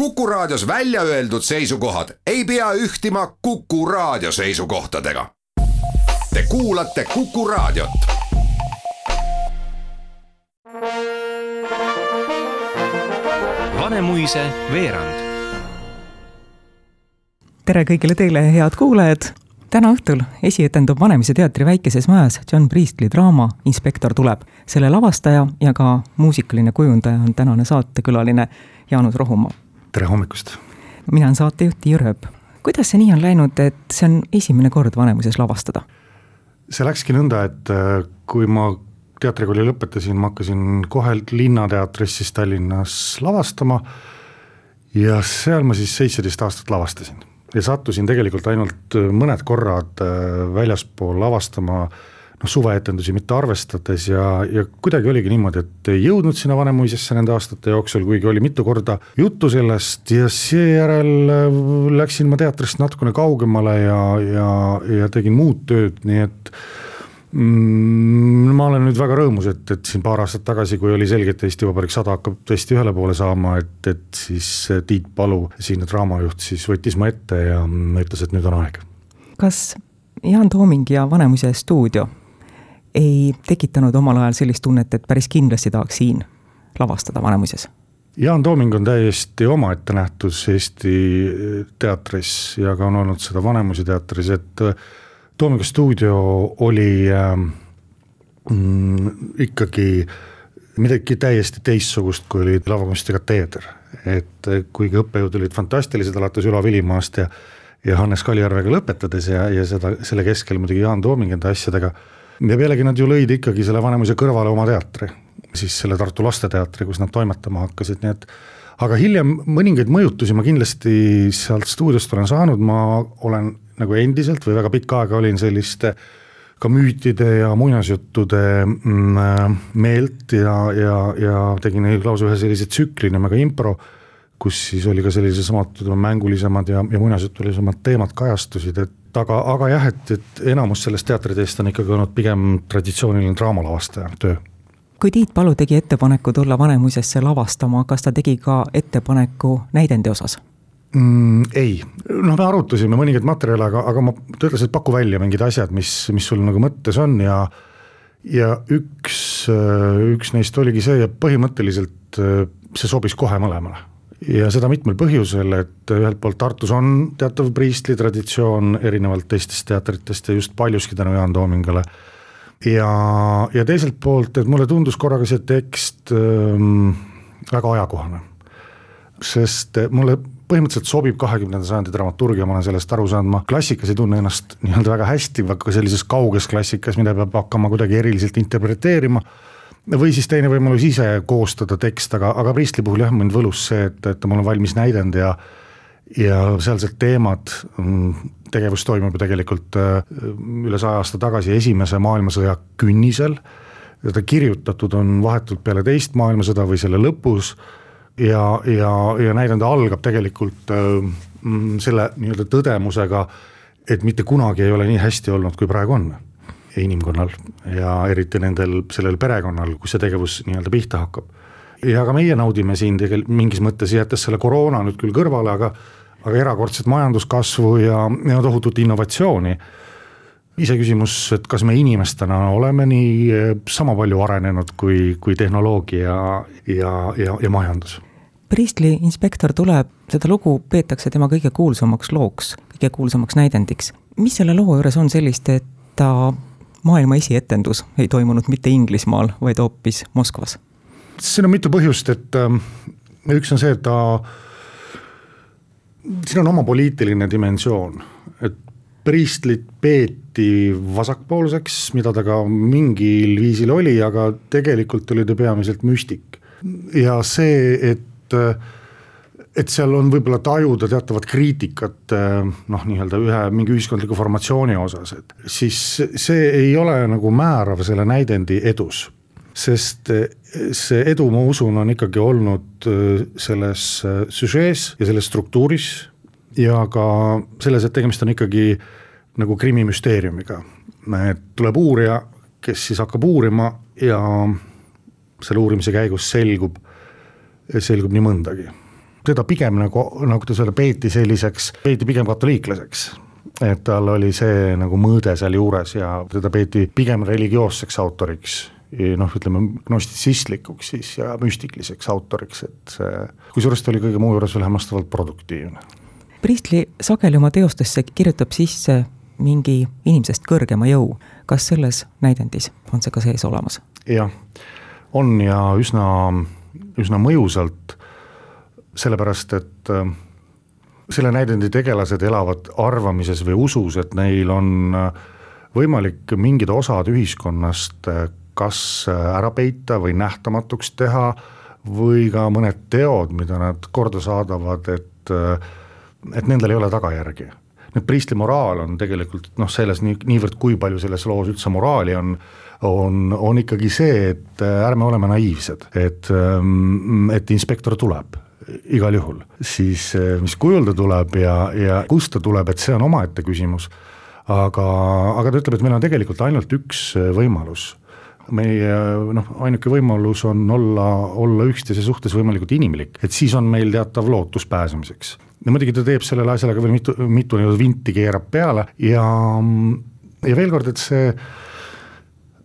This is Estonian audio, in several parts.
Kuku Raadios välja öeldud seisukohad ei pea ühtima Kuku Raadio seisukohtadega. Te kuulate Kuku Raadiot. Vanemuise veerand. tere kõigile teile, head kuulajad. täna õhtul esietendub Vanemuise teatri väikeses majas John Priestley draama Inspektor tuleb. selle lavastaja ja ka muusikaline kujundaja on tänane saatekülaline Jaanus Rohumaa. Tere hommikust! mina olen saatejuht Tiiu Rööp. kuidas see nii on läinud, et see on esimene kord Vanemuises lavastada? see läkski nõnda, et äh, kui ma teatrikooli lõpetasin, ma hakkasin kohe Linnateatris siis Tallinnas lavastama ja seal ma siis seitseteist aastat lavastasin. ja sattusin tegelikult ainult äh, mõned korrad äh, väljaspool lavastama noh, suveetendusi mitte arvestades ja, ja kuidagi oligi niimoodi, et ei jõudnud sinna Vanemuisesse nende aastate jooksul, kuigi oli mitu korda juttu sellest ja seejärel läksin ma teatrist natukene kaugemale ja, ja, ja tegin muud tööd, nii et mm, ma olen nüüd väga rõõmus, et, et siin paar aastat tagasi, kui oli selge, et Eesti Vabariik sada hakkab tõesti ühele poole saama, et, et siis Tiit Palu, siinne draamajuht, siis võttis mu ette ja ütles, et nüüd on aeg. kas Jaan Tooming ja Vanemuise stuudio ei tekitanud omal ajal sellist tunnet, et päris kindlasti tahaks siin lavastada Vanemuises? Jaan Tooming on täiesti omaette nähtus Eesti teatris ja ka on olnud seda Vanemuise teatris, et Toomingu stuudio oli äh, mm, ikkagi midagi täiesti teistsugust, kui oli lavakunstiga teater. et kuigi õppejõud olid fantastilised, alates Ülo Vilimaast ja ja Hannes Kaljärvega lõpetades ja, ja seda, selle keskel muidugi Jaan Tooming enda asjadega. Ja pealegi nad ju lõid ikkagi selle Vanemuise kõrvale oma teatri, siis selle Tartu Lasteteatri, kus nad toimetama hakkasid, nii et aga hiljem mõningaid mõjutusi ma kindlasti sealt stuudiost olen saanud, ma olen nagu endiselt või väga pikka aega olin selliste ka müütide ja muinasjuttude mm, meelt ja, ja, ja tegin lausa ühe sellise tsükli nimega impro, kus siis oli ka sellised samad mängulisemad ja, ja muinasjutulisemad teemad kajastusid, et aga, aga jah, et, et enamus sellest teatriteest on ikkagi olnud pigem traditsiooniline draamalavastaja töö kui Tiit Palu tegi ettepaneku tulla Vanemuisesse lavastama, kas ta tegi ka ettepaneku näidendi osas? mm,? ei, noh, me arutasime mõningaid materjale, aga, aga ma, ta ütles, et paku välja mingid asjad, mis, mis sul nagu mõttes on ja ja üks, üks neist oligi see ja põhimõtteliselt see sobis kohe mõlemale. Ja seda mitmel põhjusel, et ühelt poolt Tartus on teatav Priistli traditsioon erinevalt teistest teatritest ja just paljuski tänu Jaan Toomingale. ja, ja teiselt poolt, et mulle tundus korraga see tekst ähm, väga ajakohane. sest mulle põhimõtteliselt sobib kahekümnenda sajandi dramaturgia, ma olen sellest aru saanud, ma klassikas ei tunne ennast nii-öelda väga hästi, väga sellises kauges klassikas, mida peab hakkama kuidagi eriliselt interpreteerima. Või siis teine võimalus ise koostada tekst, aga, aga Priistli puhul jah, mind võlus see, et, et mul on valmis näidend ja ja sealsed teemad, mm, tegevus toimub ju tegelikult äh, üle saja aasta tagasi esimese maailmasõja künnisel. ta kirjutatud on vahetult peale teist maailmasõda või selle lõpus ja, ja, ja näidend algab tegelikult äh, selle nii-öelda tõdemusega, et mitte kunagi ei ole nii hästi olnud, kui praegu on inimkonnal ja eriti nendel, sellel perekonnal, kus see tegevus nii-öelda pihta hakkab. ja ka meie naudime siin tegelikult mingis mõttes, jättes selle koroona nüüd küll kõrvale, aga aga erakordset majanduskasvu ja, ja tohutut innovatsiooni iseküsimus, et kas me inimestena oleme nii eh, sama palju arenenud kui, kui tehnoloogia ja, ja, ja majandus Priistli inspektor tuleb, seda lugu peetakse tema kõige kuulsamaks looks, kõige kuulsamaks näidendiks. mis selle loo juures on sellist, et ta maailma esietendus ei toimunud mitte Inglismaal, vaid hoopis Moskvas? siin on mitu põhjust, et äh, üks on see, et ta, siin on oma poliitiline dimensioon, et Priistlit peeti vasakpoolseks, mida ta ka mingil viisil oli, aga tegelikult oli ta peamiselt müstik. ja see, et et seal on võib-olla tajuda teatavat kriitikat noh, nii-öelda ühe mingi ühiskondliku formatsiooni osas, et siis see ei ole nagu määrav selle näidendi edus. sest see edu, ma usun, on ikkagi olnud selles süžees ja selles struktuuris ja ka selles, et tegemist on ikkagi nagu krimimüsteeriumiga. tuleb uurija, kes siis hakkab uurima ja selle uurimise käigus selgub selgub nii mõndagi. Teda pigem nagu, nagu kuidas öelda, peeti selliseks, peeti pigem katoliiklaseks et tal oli see nagu mõõde sealjuures ja teda peeti pigem religioosseks autoriks noh, ütleme gnostitsistlikuks siis ja müstikliseks autoriks, et kusjuures ta oli kõige muu juures veel hämmastavalt produktiivne. Priistli sageli oma teostesse kirjutab sisse mingi inimesest kõrgema jõu, kas selles näidendis on see ka sees olemas? jah, on ja üsna, üsna mõjusalt, sellepärast et äh, selle näidendi tegelased elavad arvamises või usus, et neil on äh, võimalik mingid osad ühiskonnast äh, kas ära peita või nähtamatuks teha või ka mõned teod, mida nad korda saadavad, et, et nendel ei ole tagajärgi. nüüd priistli moraal on tegelikult noh, selles nii, niivõrd, kui palju selles loos üldse moraali on, on, on ikkagi see, et ärme oleme naiivsed, et, et inspektor tuleb igal juhul, siis mis kujul ta tuleb ja, ja kust ta tuleb, et see on omaette küsimus. Aga, aga ta ütleb, et meil on tegelikult ainult üks võimalus. Meie noh, ainuke võimalus on olla, olla üksteise suhtes võimalikult inimlik, et siis on meil teatav lootus pääsemiseks. ja muidugi ta teeb sellele asjale ka veel mitu, mitu nii-öelda vinti keerab peale. Ja, ja veel kord, et see,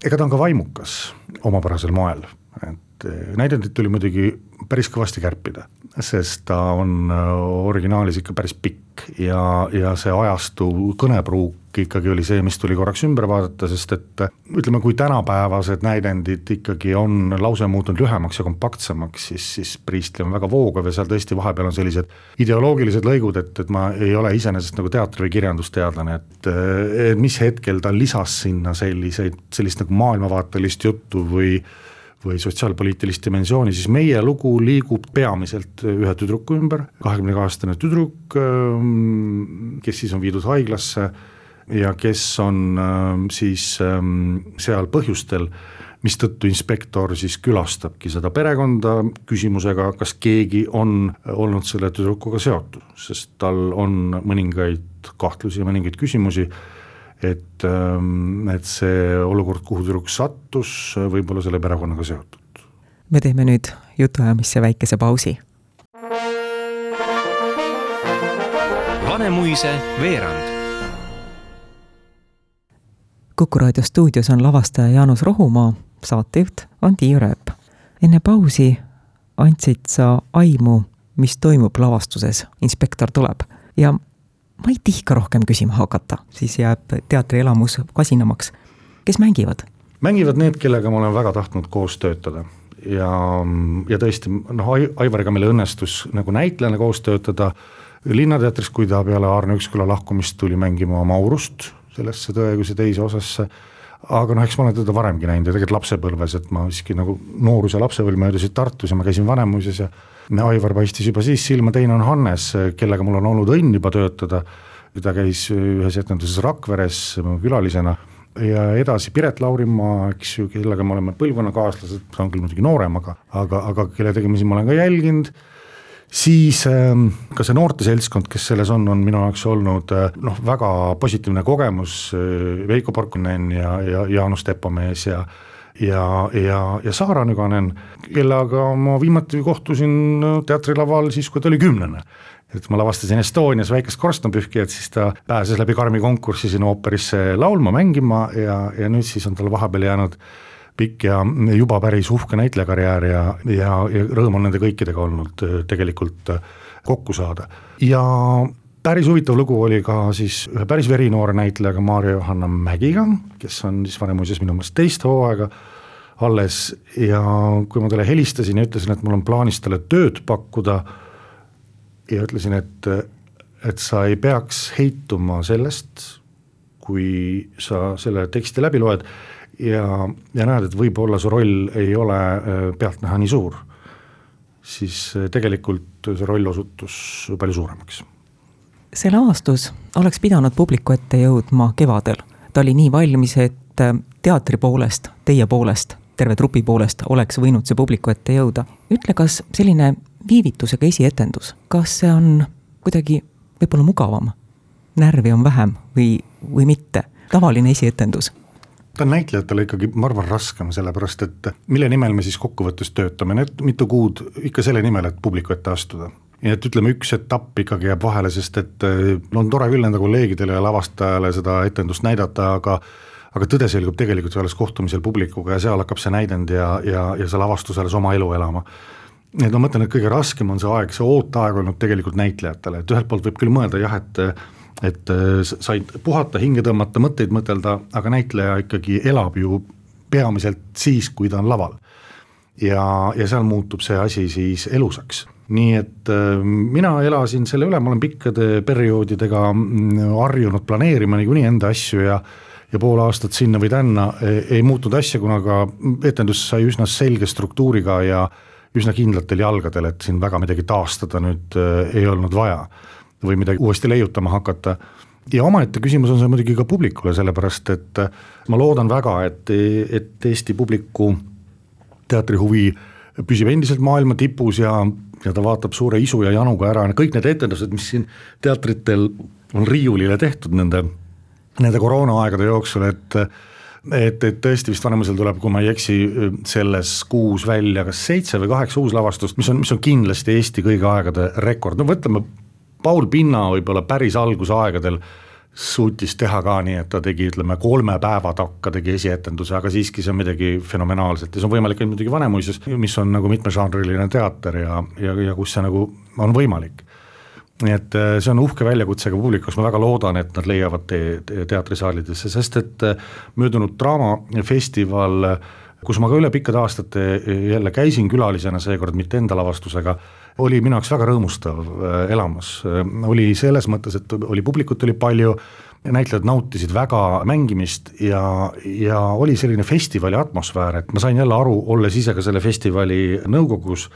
ega ta on ka vaimukas omapärasel moel, et näidendit tuli muidugi päris kõvasti kärpida, sest ta on originaalis ikka päris pikk ja, ja see ajastu kõnepruuk ikkagi oli see, mis tuli korraks ümber vaadata, sest et ütleme, kui tänapäevased näidendid ikkagi on lause muutunud lühemaks ja kompaktsemaks, siis, siis Priistli on väga voogav ja seal tõesti vahepeal on sellised ideoloogilised lõigud, et, et ma ei ole iseenesest nagu teatri- või kirjandusteadlane, et, et mis hetkel ta lisas sinna selliseid, sellist nagu maailmavaatelist juttu või või sotsiaalpoliitilist dimensiooni, siis meie lugu liigub peamiselt ühe tüdruku ümber, kahekümne kahe aastane tüdruk, kes siis on viidud haiglasse ja kes on ähm, siis ähm, seal põhjustel, mistõttu inspektor siis külastabki seda perekonda küsimusega, kas keegi on olnud selle tüdrukuga seotud, sest tal on mõningaid kahtlusi ja mõningaid küsimusi, et, ähm, et see olukord, kuhu tüdruk sattus, võib olla selle perekonnaga seotud. me teeme nüüd jutuajamisse väikese pausi. Vanemuise veerand Kuku raadio stuudios on lavastaja Jaanus Rohumaa, saatejuht on Tiia Rööp. enne pausi andsid sa aimu, mis toimub lavastuses Inspektor tuleb ja ma ei tihka rohkem küsima hakata, siis jääb teatrielamus kasinamaks. kes mängivad? mängivad need, kellega ma olen väga tahtnud koos töötada ja, ja tõesti noh, Aivariga meil õnnestus nagu näitlejana koos töötada Linnateatris, kui ta peale Aarne Üksküla lahkumist tuli mängima Maurust sellesse Tõeõiguse teise osasse, aga noh, eks ma olen teda varemgi näinud ja tegelikult lapsepõlves, et ma siiski nagu noorus ja lapsepõlv möödusid Tartus ja ma käisin Vanemuises ja Aivar paistis juba siis silma, teine on Hannes, kellega mul on olnud õnn juba töötada, ta käis ühes etenduses Rakveres külalisena. Ja edasi Piret Laurimaa, eks ju, kellega me oleme põlvkonnakaaslased, ta on küll muidugi noorem, aga, aga, aga kelle tegemisi ma olen ka jälginud siis ähm, ka see noorte seltskond, kes selles on, on minu jaoks olnud äh, noh, väga positiivne kogemus, äh, Veiko Porkunen ja, ja Jaanus Tepomees ja ja, ja, ja Saara Nüganen, kellega ma viimati kohtusin teatrilaval siis, kui ta oli kümnene. Et ma lavastasin Estonias väikest korstnapühkijat, siis ta pääses läbi karmi konkurssi sinna ooperisse laulma, mängima ja, ja nüüd siis on tal vahepeal jäänud pikk ja juba päris uhke näitlejakarjäär ja, ja, ja rõõm on nende kõikidega olnud äh, tegelikult äh, kokku saada. Ja päris huvitav lugu oli ka siis ühe päris verinoore näitlejaga, Maarja-Johanna Mägiga, kes on siis Vanemuises minu meelest teist hooaega alles. Ja kui ma talle helistasin ja ütlesin, et mul on plaanis talle tööd pakkuda ja ütlesin, et, et sa ei peaks heituma sellest, kui sa selle teksti läbi loed ja, ja näed, et võib-olla su roll ei ole äh, pealtnäha nii suur, siis äh, tegelikult see roll osutus palju suuremaks. see lavastus oleks pidanud publiku ette jõudma kevadel, ta oli nii valmis, et äh, teatri poolest, teie poolest, terve trupi poolest oleks võinud see publiku ette jõuda. ütle, kas selline viivitusega esietendus, kas see on kuidagi võib-olla mugavam, närvi on vähem või, või mitte, tavaline esietendus ta on näitlejatele ikkagi, ma arvan, raskem, sellepärast et mille nimel me siis kokkuvõttes töötame, need mitu kuud ikka selle nimel, et publiku ette astuda. nii et ütleme, üks etapp ikkagi jääb vahele, sest et no on tore küll nende kolleegidele ja lavastajale seda etendust näidata, aga aga tõde selgub tegelikult alles kohtumisel publikuga ja seal hakkab see näidend ja, ja, ja see lavastus alles oma elu elama. et ma mõtlen, et kõige raskem on see aeg, see ooteaeg olnud tegelikult näitlejatele, et ühelt poolt võib küll mõelda jah, et et said puhata, hinge tõmmata, mõtteid mõtelda, aga näitleja ikkagi elab ju peamiselt siis, kui ta on laval. ja, ja seal muutub see asi siis elusaks nii et äh, mina elasin selle üle, ma olen pikkade perioodidega mm, harjunud planeerima niikuinii enda asju ja ja pool aastat sinna või tänna ei muutunud asja, kuna ka etendus sai üsna selge struktuuriga ja üsna kindlatel jalgadel, et siin väga midagi taastada nüüd äh, ei olnud vaja või midagi uuesti leiutama hakata. ja omaette küsimus on see muidugi ka publikule, sellepärast et äh, ma loodan väga, et, et Eesti publiku teatrihuvi püsib endiselt maailma tipus ja, ja ta vaatab suure isu ja januga ära kõik need etendused, mis siin teatritel on riiulile tehtud nende nende koroonaaegade jooksul, et et, et tõesti vist Vanemuisel tuleb, kui ma ei eksi, selles kuus välja kas seitse või kaheksa uuslavastust, mis on, mis on kindlasti Eesti kõigi aegade rekord, no võtame Paul Pinna võib-olla päris algusaegadel suutis teha ka nii, et ta tegi, ütleme kolme päeva takka tegi esietenduse, aga siiski see on midagi fenomenaalset ja see on võimalik ainult muidugi Vanemuises, mis on nagu mitmežanriline teater ja, ja, ja kus see nagu on võimalik. Nii et äh, see on uhke väljakutse ka publikus, ma väga loodan, et nad leiavad tee teatrisaalidesse, sest et äh, möödunud draamafestival, kus ma ka üle pikkade aastate jälle käisin külalisena, seekord mitte enda lavastusega, oli minu jaoks väga rõõmustav äh, elamus, oli selles mõttes, et oli publikut oli palju, näitlejad nautisid väga mängimist ja, ja oli selline festivali atmosfäär, et ma sain jälle aru, olles ise ka selle festivali nõukogus,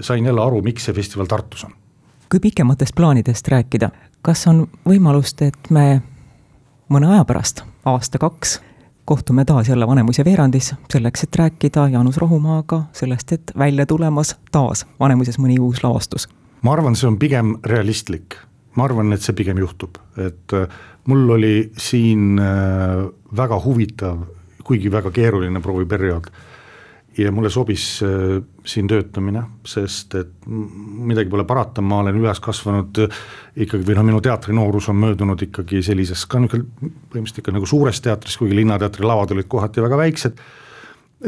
sain jälle aru, miks see festival Tartus on. Kui pikematest plaanidest rääkida, kas on võimalust, et me mõne aja pärast, aasta-kaks, kohtume taas jälle Vanemuise veerandis selleks, et rääkida Jaanus Rohumaaga sellest, et välja tulemas taas Vanemuises mõni uus lavastus? ma arvan, see on pigem realistlik, ma arvan, et see pigem juhtub, et äh, mul oli siin äh, väga huvitav, kuigi väga keeruline prooviperiood ja mulle sobis äh, siin töötamine, sest et midagi pole parata, ma olen üles kasvanud äh, ikkagi või noh, minu teatrinoorus on möödunud ikkagi sellises ka niisugune põhimõtteliselt ikka nagu suures teatris, kuigi Linnateatri lavad olid kohati väga väiksed,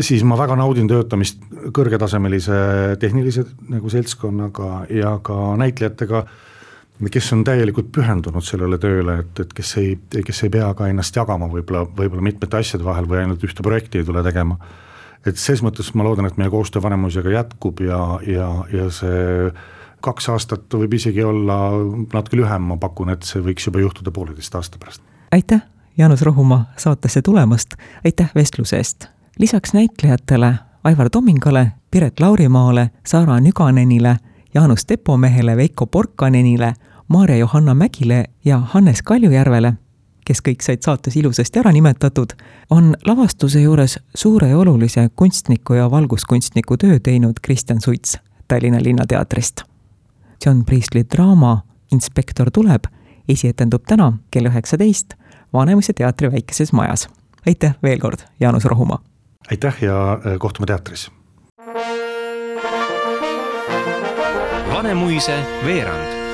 siis ma väga naudin töötamist kõrgetasemelise tehnilise nagu seltskonnaga ja ka näitlejatega, kes on täielikult pühendunud sellele tööle, et, et kes ei, kes ei pea ka ennast jagama võib-olla, võib-olla mitmete asjade vahel või ainult ühte projekti ei tule tegema et ses mõttes ma loodan, et meie koostöö Vanemuisega jätkub ja, ja, ja see kaks aastat võib isegi olla natuke lühem, ma pakun, et see võiks juba juhtuda pooleteist aasta pärast. aitäh, Jaanus Rohumaa saatesse tulemast, aitäh vestluse eest! lisaks näitlejatele Aivar Tomingale, Piret Laurimaale, Saara Nüganenile, Jaanus Tepomehele, Veiko Porkanenile, Maarja-Johanna Mägile ja Hannes Kaljujärvele kes kõik said saates ilusasti ära nimetatud, on lavastuse juures suure ja olulise kunstniku ja valguskunstniku töö teinud Kristjan Suits Tallinna Linnateatrist. John Priestley draama Inspektor tuleb esietendub täna kell üheksateist Vanemuise teatri väikeses majas. aitäh veel kord, Jaanus Rohumaa! aitäh ja äh, kohtume teatris! Vanemuise veerand